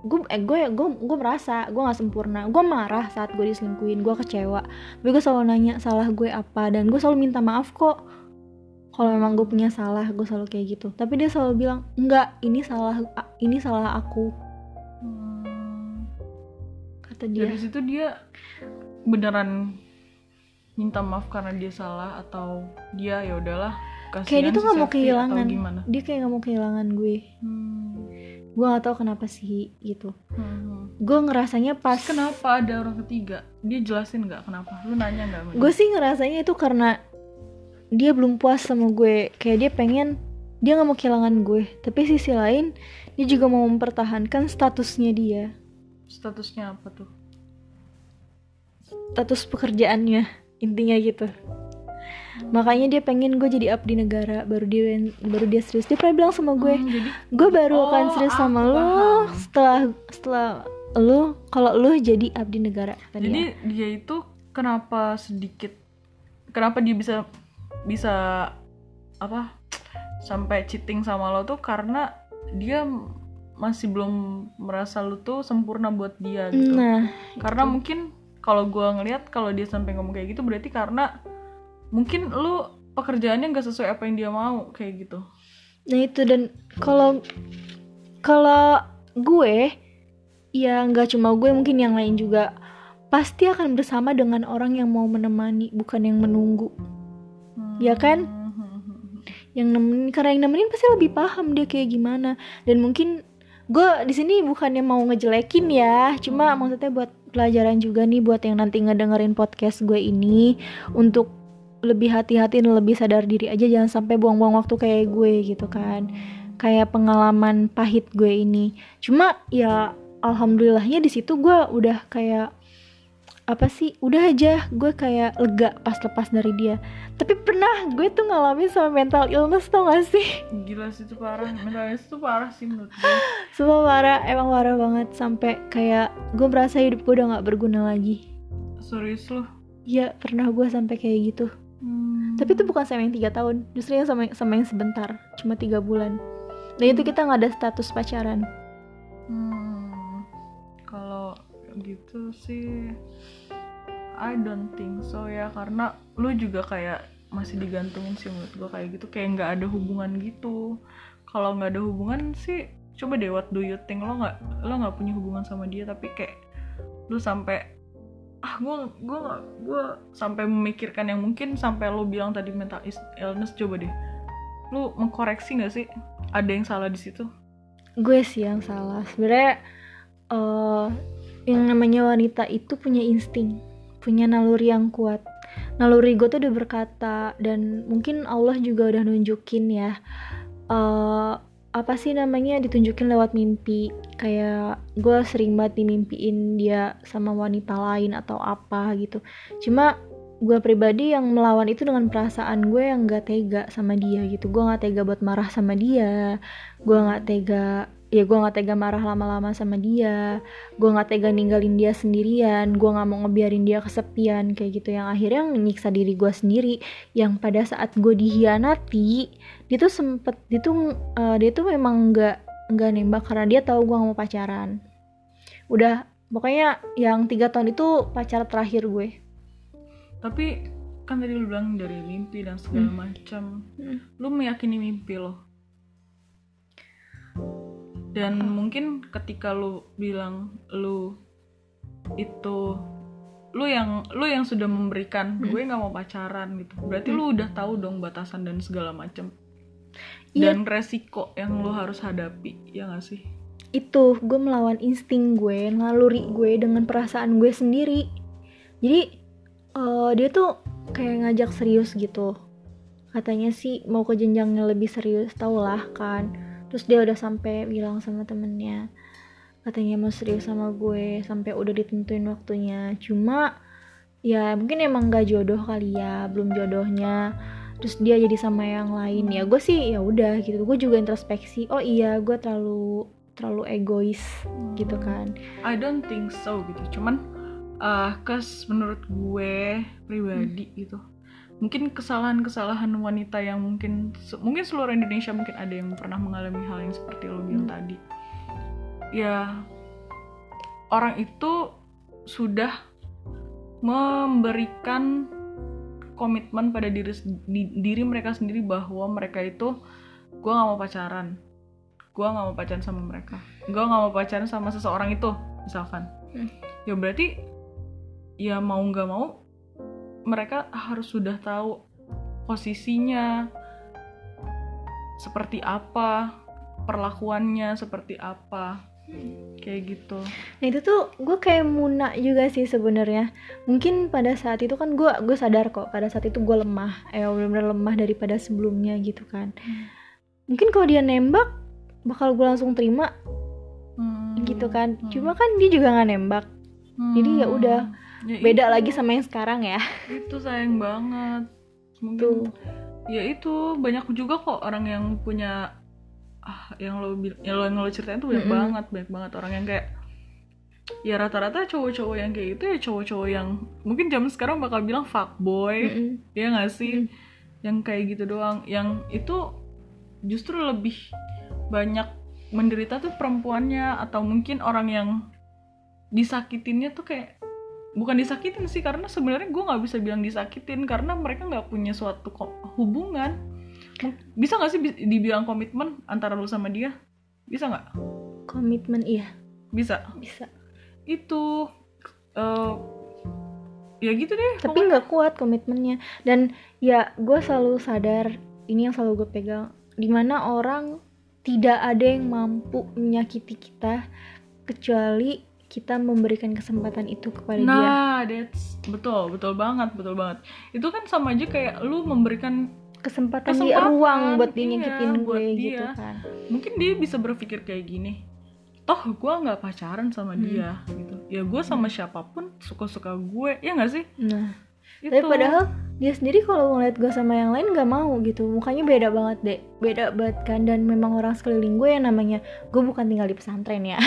gue eh gue gue gue merasa gue nggak sempurna. Gue marah saat gue diselingkuhin gue kecewa. Tapi gue selalu nanya salah gue apa dan gue selalu minta maaf kok kalau memang gue punya salah gue selalu kayak gitu tapi dia selalu bilang enggak ini salah ini salah aku Hmm. kata dia Dari situ dia beneran minta maaf karena dia salah atau dia ya udahlah kayak dia tuh si nggak mau Septi kehilangan dia kayak nggak mau kehilangan gue Hmm. gue gak tahu kenapa sih gitu Hmm. gue ngerasanya pas kenapa ada orang ketiga? Dia jelasin nggak kenapa? Lu nanya nggak? gue sih ngerasanya itu karena dia belum puas sama gue. Kayak dia pengen dia nggak mau kehilangan gue. Tapi sisi lain dia juga mau mempertahankan statusnya dia. Statusnya apa tuh? status pekerjaannya intinya gitu. Makanya dia pengen gue jadi abdi negara. Baru dia baru dia serius. Dia pernah bilang sama gue Hmm, jadi gue baru akan Oh, serius sama lo paham. setelah setelah lo kalau lo jadi abdi negara. Jadi dia. dia itu kenapa sedikit kenapa dia bisa bisa apa sampai cheating sama lo tuh karena dia masih belum merasa lo tuh sempurna buat dia gitu. nah karena mungkin kalau gua ngelihat kalau dia sampai ngomong kayak gitu berarti karena mungkin lu pekerjaannya nggak sesuai apa yang dia mau kayak gitu. Nah itu dan kalau kalau gue ya nggak cuma gue mungkin yang lain juga pasti akan bersama dengan orang yang mau menemani bukan yang menunggu Ya kan? Hmm. yang nemenin karena yang nemenin pasti lebih paham dia kayak gimana dan mungkin gue di sini bukannya mau ngejelekin ya cuma maksudnya buat pelajaran juga nih buat yang nanti ngedengerin podcast gue ini untuk lebih hati-hati dan lebih sadar diri aja jangan sampai buang-buang waktu kayak gue gitu kan kayak pengalaman pahit gue ini cuma ya alhamdulillahnya di situ gue udah kayak apa sih udah aja gue kayak lega pas lepas dari dia. Tapi pernah gue tuh ngalamin sama mental illness tau gak sih? Gila sih itu parah, mental illness itu parah sih menurut gue. Sumpah parah, emang parah banget. Sampai kayak gue merasa hidup gue udah gak berguna lagi. Serius lu. Iya pernah gue sampai kayak gitu. Hmm. Tapi itu bukan sama yang tiga tahun Justru yang sama, sama yang sebentar Cuma tiga bulan. Dan itu kita gak ada status pacaran. Hmm, kalau gitu sih I don't think so ya karena lu juga kayak masih digantungin sih menurut gue kayak gitu. Kayak nggak ada hubungan gitu. Kalau nggak ada hubungan sih coba deh what do you think? Lo nggak lo nggak punya hubungan sama dia tapi kayak lu sampai ah gue gue gue sampai memikirkan yang mungkin sampai lo bilang tadi mental illness coba deh. Lu mengkoreksi nggak sih? Ada yang salah di situ? Gue sih yang salah. Sebenarnya eh, Yang namanya wanita itu punya insting Punya naluri yang kuat. Naluri gue tuh udah berkata Dan mungkin Allah juga udah nunjukin ya eh apa sih namanya ditunjukin lewat mimpi. Kayak gue sering banget dimimpiin dia sama wanita lain atau apa gitu. Cuma gue pribadi yang melawan itu dengan perasaan gue yang gak tega sama dia gitu. Gue gak tega buat marah sama dia. Gue nggak tega ya gue nggak tega marah lama-lama sama dia gue nggak tega ninggalin dia sendirian gue nggak mau ngebiarin dia kesepian kayak gitu. Yang akhirnya nyiksa diri gue sendiri yang pada saat gue dihianati dia tuh sempet dia tuh eh, dia tuh memang nggak nggak nembak karena dia tahu gue nggak mau pacaran. Udah pokoknya yang tiga tahun itu pacar terakhir gue. Tapi kan tadi lu bilang dari mimpi dan segala macam. Lu meyakini mimpi lo dan mungkin ketika lu bilang lu itu lu yang lu yang sudah memberikan gue nggak mau pacaran gitu. Berarti lu udah tahu dong batasan dan segala macam Iya. dan resiko yang lu harus hadapi ya gak sih? Itu gue melawan insting gue naluri gue dengan perasaan gue sendiri. Jadi eh, dia tuh kayak ngajak serius gitu. Katanya sih mau ke jenjang yang lebih serius tau lah kan terus dia udah sampai bilang sama temennya katanya mau serius sama gue sampai udah ditentuin waktunya. Cuma ya mungkin emang gak jodoh kali ya belum jodohnya. Terus dia jadi sama yang lain. Ya gue sih ya udah gitu. Gue juga introspeksi oh iya gue terlalu terlalu egois gitu kan. I don't think so gitu. Cuman uh, kes menurut gue pribadi gitu mungkin kesalahan-kesalahan wanita yang mungkin mungkin seluruh Indonesia mungkin ada yang pernah mengalami hal yang seperti lo bilang Hmm. tadi ya orang itu sudah memberikan komitmen pada diri di- diri mereka sendiri bahwa mereka itu gue nggak mau pacaran gue nggak mau pacaran sama mereka gue nggak mau pacaran sama seseorang itu misalkan Hmm. ya berarti ya mau nggak mau mereka harus sudah tahu posisinya seperti apa perlakuannya seperti apa kayak gitu Nah itu tuh gue kayak muna juga sih sebenarnya. Mungkin pada saat itu kan gue gue sadar kok pada saat itu gue lemah, eh benar-benar lemah daripada sebelumnya gitu kan. Mungkin kalau dia nembak bakal gue langsung terima Hmm, gitu kan. hmm, Cuma kan dia juga nggak nembak. jadi ya hmm. udah, Ya Beda itu, lagi sama yang sekarang ya. itu sayang banget mungkin Tuh. ya itu banyak juga kok orang yang punya ah yang lo yang lo yang lo ceritain tuh banyak Mm-mm. banget banyak banget orang yang kayak ya rata-rata cowok-cowok yang kayak gitu ya cowok-cowok yang mungkin zaman sekarang bakal bilang fuckboy Mm-mm. ya nggak sih Mm. yang kayak gitu doang yang itu justru lebih banyak menderita tuh perempuannya atau mungkin orang yang disakitinnya tuh kayak bukan disakitin sih karena sebenarnya gue nggak bisa bilang disakitin karena mereka nggak punya suatu hubungan bisa nggak sih bi- dibilang komitmen antara lu sama dia bisa nggak Komitmen iya bisa bisa. itu eh, ya gitu deh Tapi nggak kuat komitmennya. Dan ya gue selalu sadar ini yang selalu gue pegang. Di mana orang tidak ada yang mampu menyakiti kita kecuali kita memberikan kesempatan itu kepada dia. Nah, that's betul, betul banget, betul banget. Itu kan sama aja kayak lu memberikan Kesempatan, di Kesempatan, ruang buat dia iya, nyakitin gue buat gitu dia. kan. mungkin dia bisa berpikir kayak gini. Toh gue nggak pacaran sama Hmm. dia gitu. Ya gue sama siapa pun suka-suka gue, ya nggak sih? Nah, Itu. tapi padahal dia sendiri kalau ngeliat gue sama yang lain nggak mau gitu. Mukanya beda banget deh, beda banget kan. Dan memang orang sekeliling gue yang namanya gue bukan tinggal di pesantren ya.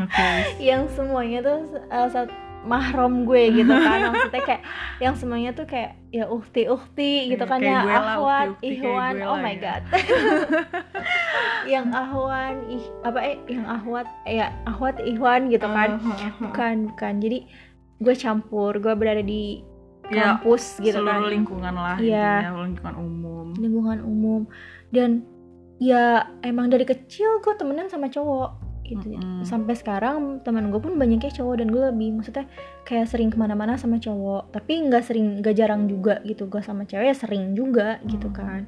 Oke. yang semuanya tuh uh, sat- mahrom gue gitu kan maksudnya kayak yang semuanya tuh kayak ya ukti gitu Iya, kan kayak ya ahwat ihwan oh my ya. god yang ahwan ih apa eh yang ahwat eh, ya ahwat ihwan gitu kan Uh-huh. bukan bukan jadi gue campur gue berada di Ya, kampus gitu Seluruh kan lingkungan lah, Iya. intinya, lingkungan umum. lingkungan umum dan ya emang dari kecil gue temenan sama cowok gitu Mm-mm. sampai sekarang teman gue pun banyaknya cowok dan gue lebih maksudnya kayak sering ke mana-mana sama cowok tapi nggak sering nggak jarang juga gitu gue sama cewek ya sering juga gitu Hmm. kan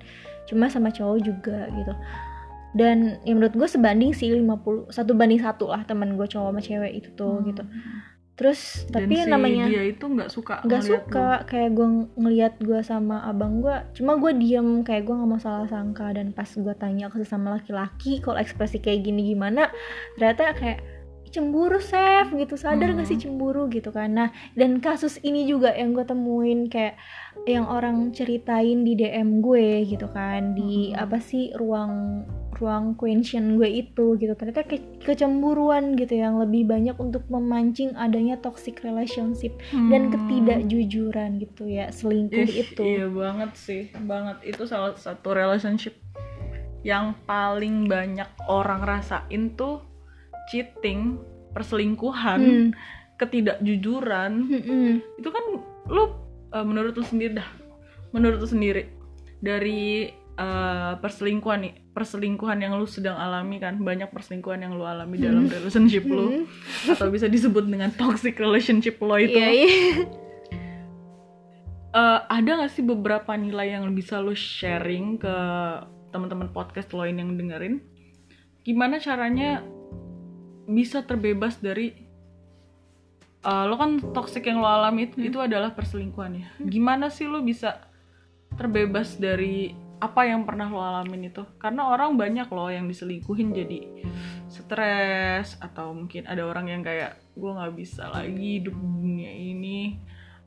cuma sama cowok juga gitu dan ya menurut gue sebanding sih 50 satu banding satu lah teman gue cowok sama cewek itu tuh Hmm. gitu terus Dan tapi si namanya dia itu nggak suka nggak suka kayak gue ngelihat gue sama abang gue cuma gue diem kayak gue nggak mau salah sangka. Dan pas gue tanya ke sesama laki-laki kalau ekspresi kayak gini gimana ternyata kayak cemburu Chef gitu. Sadar gak sih Hmm. cemburu gitu kan. Nah dan kasus ini juga yang gue temuin kayak yang orang ceritain di DM gue gitu kan. Di Hmm. apa sih ruang ruang question gue itu gitu ternyata ke- kecemburuan gitu yang lebih banyak untuk memancing adanya toxic relationship Hmm. dan ketidakjujuran gitu ya selingkuh Ih, itu Iya banget sih, banget. Itu salah satu relationship yang paling banyak orang rasain tuh cheating perselingkuhan Hmm. ketidakjujuran Mm-mm. itu kan lu uh, menurut lu sendiri dah menurut lu sendiri dari uh, perselingkuhan nih perselingkuhan yang lu sedang alami kan banyak perselingkuhan yang lu alami dalam relationship lu. Atau bisa disebut dengan toxic relationship lo itu. Iya, iya. Uh, ada gak sih beberapa nilai yang bisa lo sharing ke teman-teman podcast lo yang dengerin? Gimana caranya bisa terbebas dari uh, lo kan toxic yang lo alami itu, itu adalah perselingkuhan ya. Gimana sih lo bisa terbebas dari apa yang pernah lo alamin itu? Karena orang banyak loh yang diselingkuhin jadi stres atau mungkin ada orang yang kayak gue nggak bisa lagi hidup dunia ini.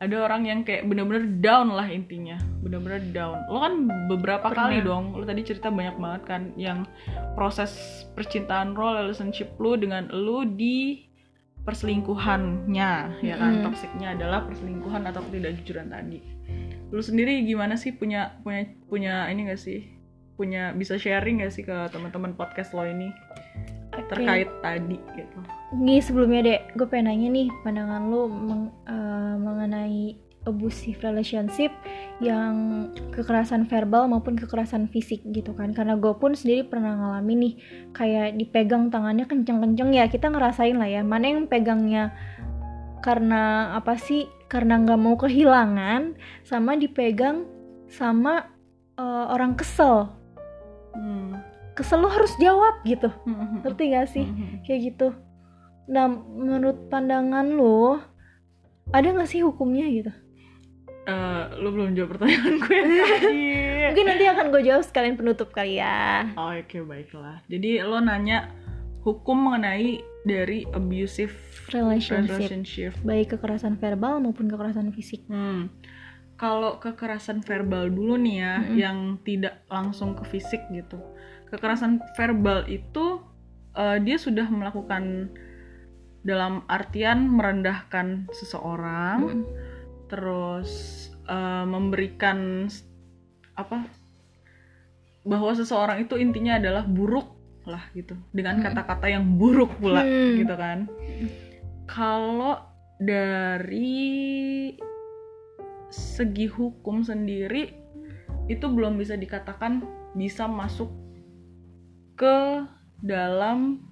Ada orang yang kayak bener-bener down lah intinya bener-bener down. Lo kan beberapa Pernah. kali dong lo tadi cerita banyak banget kan yang proses percintaan lo relationship lo dengan lo di perselingkuhannya ya kan? Mm. toksiknya adalah perselingkuhan atau ketidakjujuran tadi lu sendiri gimana sih? Punya punya punya ini gak sih? Punya bisa sharing gak sih ke teman-teman podcast lo ini? Oke. terkait tadi gitu. Nih sebelumnya dek, gue pengen nanya nih pandangan lu meng- eh, mengenai abusive relationship yang kekerasan verbal maupun kekerasan fisik gitu kan? Karena gue pun sendiri pernah ngalamin nih kayak dipegang tangannya kenceng-kenceng ya kita ngerasain lah ya mana yang pegangnya karena apa sih? Karena nggak mau kehilangan sama dipegang sama eh, orang kesel. Hmm. kesel lo harus jawab gitu. Hmm. ngerti gak sih? Hmm. kayak gitu. Nah menurut pandangan lo ada nggak sih hukumnya gitu? Eh, lu belum jawab pertanyaan gue tadi. Mungkin nanti akan gue jawab sekalian penutup kali ya. Oh, oke baiklah. Jadi lo nanya hukum mengenai dari abusive relationship relationship baik kekerasan verbal maupun kekerasan fisik Hmm. Kalau kekerasan verbal dulu nih ya, Mm-mm. yang tidak langsung ke fisik gitu. Kekerasan verbal itu eh, dia sudah melakukan dalam artian merendahkan seseorang, Mm. terus eh, memberikan apa bahwa seseorang itu intinya adalah buruk lah gitu, dengan Mm. kata-kata yang buruk pula Mm. gitu kan. Kalau dari segi hukum sendiri itu belum bisa dikatakan bisa masuk ke dalam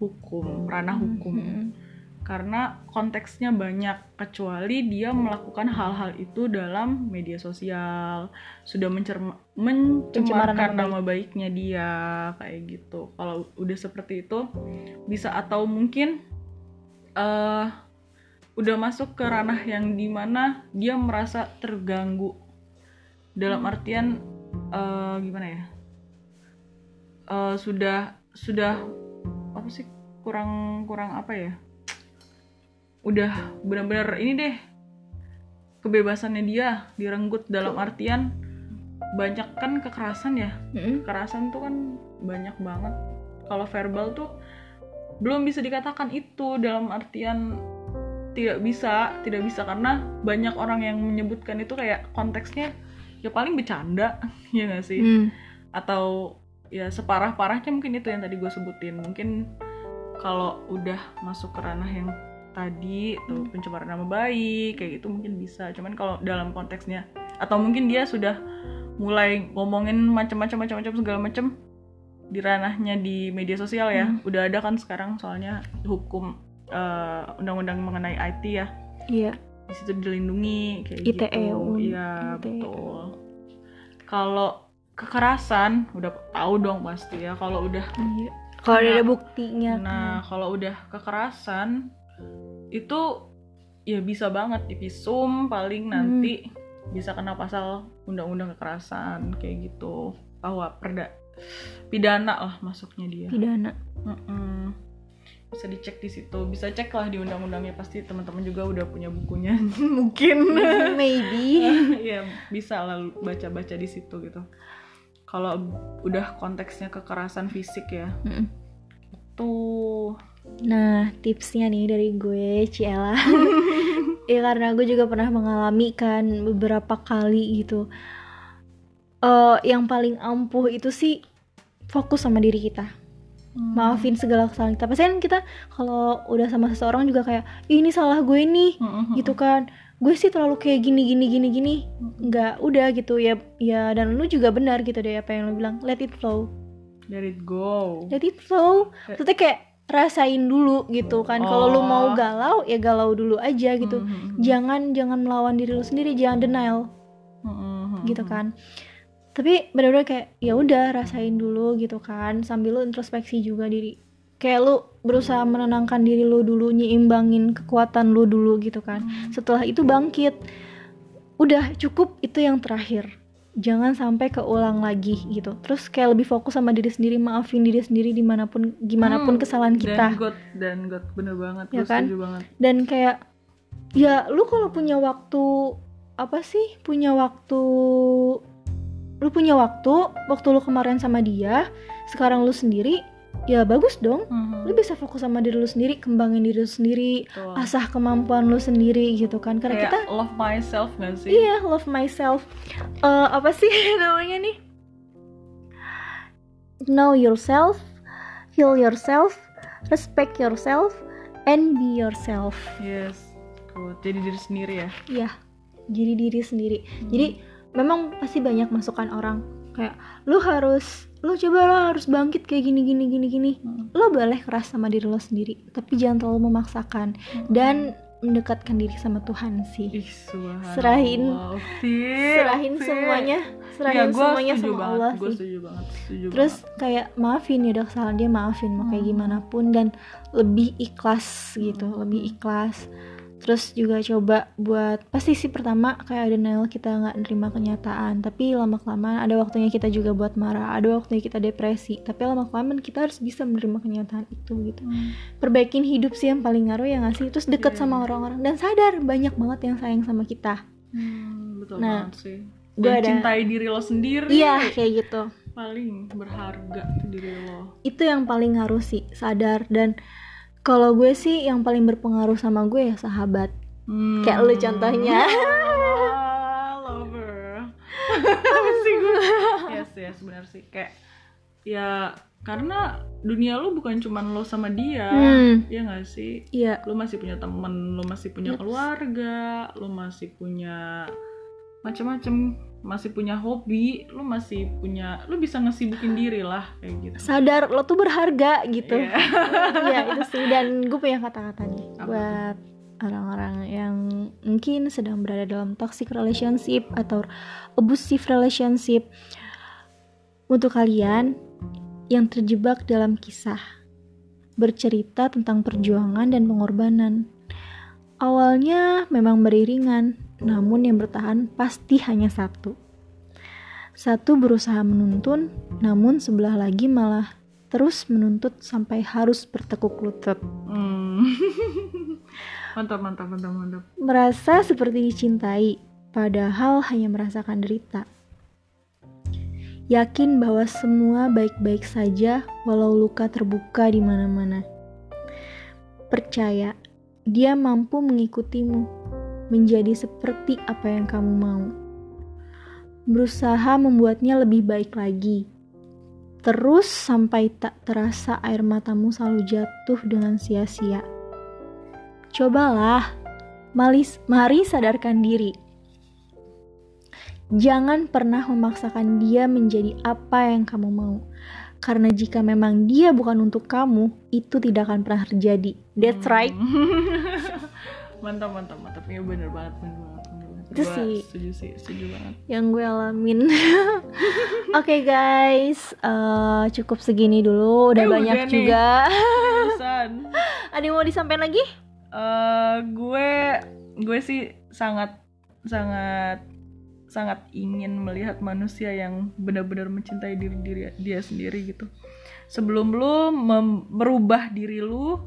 hukum ranah hukum Mm. Karena konteksnya banyak kecuali dia melakukan hal-hal itu dalam media sosial. Sudah mencerma- mencemarkan nama nama baiknya dia kayak gitu. Kalau udah seperti itu bisa atau mungkin eh udah masuk ke ranah yang di mana dia merasa terganggu. Dalam artian eh gimana ya? Eh, sudah sudah apa sih? Kurang kurang apa ya udah benar-benar ini deh kebebasannya dia direnggut dalam artian banyak kan kekerasan ya. Kekerasan tuh kan banyak banget. Kalau verbal tuh belum bisa dikatakan itu dalam artian tidak bisa tidak bisa karena banyak orang yang menyebutkan itu kayak konteksnya ya paling bercanda ya gak sih? Mm. atau ya separah-parahnya mungkin itu yang tadi gue sebutin. Mungkin kalau udah masuk ke ranah yang tadi tuh pencemaran nama baik kayak gitu mungkin bisa cuman kalau dalam konteksnya atau mungkin dia sudah mulai ngomongin macam-macam macam-macam segala macam di ranahnya di media sosial ya udah ada kan sekarang soalnya hukum eh, undang-undang mengenai IT ya Iya. di situ dilindungi kayak ITE, gitu. un- Iya, ITE. betul. Kalau kekerasan udah tahu dong pasti ya kalau udah Iya. Kalau Nah, ada buktinya. nah kalau udah kekerasan itu ya bisa banget divisum paling Hmm. nanti bisa kena pasal undang-undang kekerasan kayak gitu bahwa perda pidana lah masuknya dia pidana. Mm-mm. bisa dicek di situ bisa cek lah di undang-undangnya pasti teman-teman juga udah punya bukunya mungkin Maybe. ya bisa lah baca-baca di situ gitu kalau udah konteksnya kekerasan fisik ya Mm. tuh Nah, tipsnya nih dari gue, Ciela. ya karena gue juga pernah mengalami kan beberapa kali gitu. Eh, yang paling ampuh itu sih fokus sama diri kita. Hmm. maafin segala kesalahan kita pasti kan kita kalau udah sama seseorang juga kayak "Ih, ini salah gue nih Mm-mm. gitu kan gue sih terlalu kayak gini gini gini gini Mm-mm. nggak udah gitu ya ya dan lu juga benar gitu deh apa yang lu bilang let it flow let it go let it flow maksudnya kayak rasain dulu gitu kan. Kalau lu mau Oh. galau ya galau dulu aja gitu. Mhm. jangan jangan melawan diri lu sendiri jangan denial. Mhm. gitu kan. Tapi benar-benar kayak ya udah rasain dulu gitu kan. Sambil lu introspeksi juga diri. Kayak lu berusaha menenangkan diri lu dulu nyiimbangin kekuatan lu dulu gitu kan. Setelah itu bangkit. Udah cukup itu yang terakhir jangan sampai keulang lagi gitu. Terus kayak lebih fokus sama diri sendiri maafin diri sendiri di mana pun gimana pun Hmm, kesalahan kita. Dan God dan God bener banget Ya kan? banget. Dan kayak ya lu kalau punya waktu apa sih? Punya waktu lu punya waktu waktu lu kemarin sama dia sekarang lu sendiri ya bagus dong. Mhm. lu bisa fokus sama diri lu sendiri kembangin diri lu sendiri Betul. asah kemampuan lu sendiri gitu kan. Karena kayak kita love myself gak sih? Iya love myself. Eh, apa sih namanya nih? Know yourself heal yourself respect yourself and be yourself. Yes good. Jadi diri sendiri ya? Iya, jadi diri sendiri. Jadi memang pasti banyak masukan orang. Kayak lu harus lu coba lo harus bangkit kayak gini gini gini gini. Mhm. Lo boleh keras sama diri lo sendiri, tapi jangan terlalu memaksakan dan mendekatkan diri sama Tuhan sih. Ih. Serahin- Serahin semuanya, serahin gua semuanya sama banget. Allah Gua sih. setuju banget setuju Terus banget. kayak maafin ya udah kesalahan dia maafin mau kayak Hmm. gimana pun dan lebih ikhlas gitu, Hmm. lebih ikhlas. Terus juga coba buat pasti sih pertama kayak denial kita nggak nerima kenyataan, tapi lama kelamaan ada waktunya kita juga buat marah, ada waktunya kita depresi, tapi lama kelamaan kita harus bisa menerima kenyataan itu gitu. Hmm. Perbaikin hidup sih yang paling ngaruh ya nggak sih? Terus deket Iya. sama orang-orang dan sadar banyak banget yang sayang sama kita. Hmm, betul Nah, banget sih dan ada- cintai diri lo sendiri Iya kayak gitu. paling berharga tuh diri lo itu yang paling ngaruh sih sadar dan kalau gue sih yang paling berpengaruh sama gue ya sahabat Hmm. Kayak lu contohnya. Ah, lover sih gue yes yes benar sih kayak ya karena dunia lu bukan cuman lo sama dia Hmm. ya gak sih iya lu masih punya temen lu masih punya Yes. keluarga lu masih punya macam-macam masih punya hobi lu masih punya lu bisa ngesibukin diri lah kayak gitu. Sadar lo tuh berharga gitu. Iya. iya itu sih. Dan gue punya kata-kata nih Apa buat orang-orang yang mungkin sedang berada dalam toxic relationship atau abusive relationship. Untuk kalian yang terjebak dalam kisah bercerita tentang perjuangan dan pengorbanan. Awalnya memang beriringan namun yang bertahan pasti hanya satu satu berusaha menuntun namun sebelah lagi malah terus menuntut sampai harus bertekuk lutut Hmm. mantap mantap mantap mantap merasa seperti dicintai, padahal hanya merasakan derita. Yakin bahwa semua baik-baik saja, walau luka terbuka di mana-mana. Percaya, dia mampu mengikutimu, menjadi seperti apa yang kamu mau. Berusaha membuatnya lebih baik lagi. Terus sampai tak terasa air matamu selalu jatuh dengan sia-sia. Cobalah, Malis, mari sadarkan diri. Jangan pernah memaksakan dia menjadi apa yang kamu mau. Karena jika memang dia bukan untuk kamu, itu tidak akan pernah terjadi. That's right. mantap mantap mantap ya bener banget bener banget, bener banget. Itu Gua sih. setuju sih setuju banget Yang gue alamin. Oke guys, eh, cukup segini dulu. Udah Eh, udah banyak nih. juga. Ada yang mau disampaikan lagi? Eh, gue gue sih sangat sangat sangat ingin melihat manusia yang benar-benar mencintai diri diri dia sendiri gitu. Sebelum lu merubah diri lu,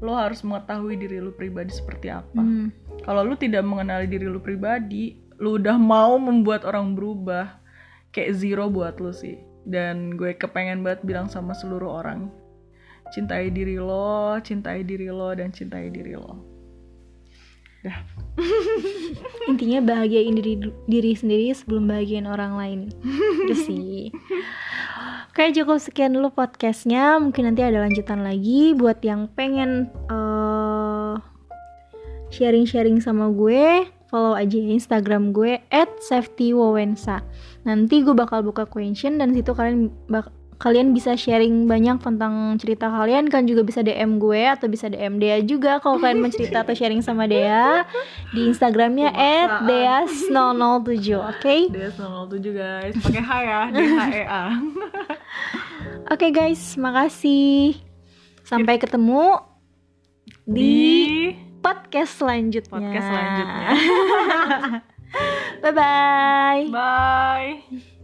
lu harus mengetahui diri lu pribadi seperti apa. Hmm. Kalau lu tidak mengenali diri lu pribadi, lu udah mau membuat orang berubah, kayak zero buat lu sih. Dan gue kepengen banget bilang sama seluruh orang, cintai diri lo, cintai diri lo, dan cintai diri lo. Dah. Intinya bahagiain diri diri sendiri sebelum bahagiain orang lain. Itu sih. Oke cukup sekian dulu podcastnya. Mungkin nanti ada lanjutan lagi Buat yang pengen eh, sharing-sharing sama gue. Follow aja Instagram gue At safetywowensa Nanti gue bakal buka question Dan situ kalian bak- kalian bisa sharing banyak tentang cerita kalian kan juga bisa DM gue atau bisa DM Dea juga kalau kalian mau cerita atau sharing sama Dea di Instagramnya at deas007 oke DS 007 guys pakai H ya D H E A Oke guys, makasih. Sampai ketemu di, di podcast selanjutnya. podcast selanjutnya Bye bye. bye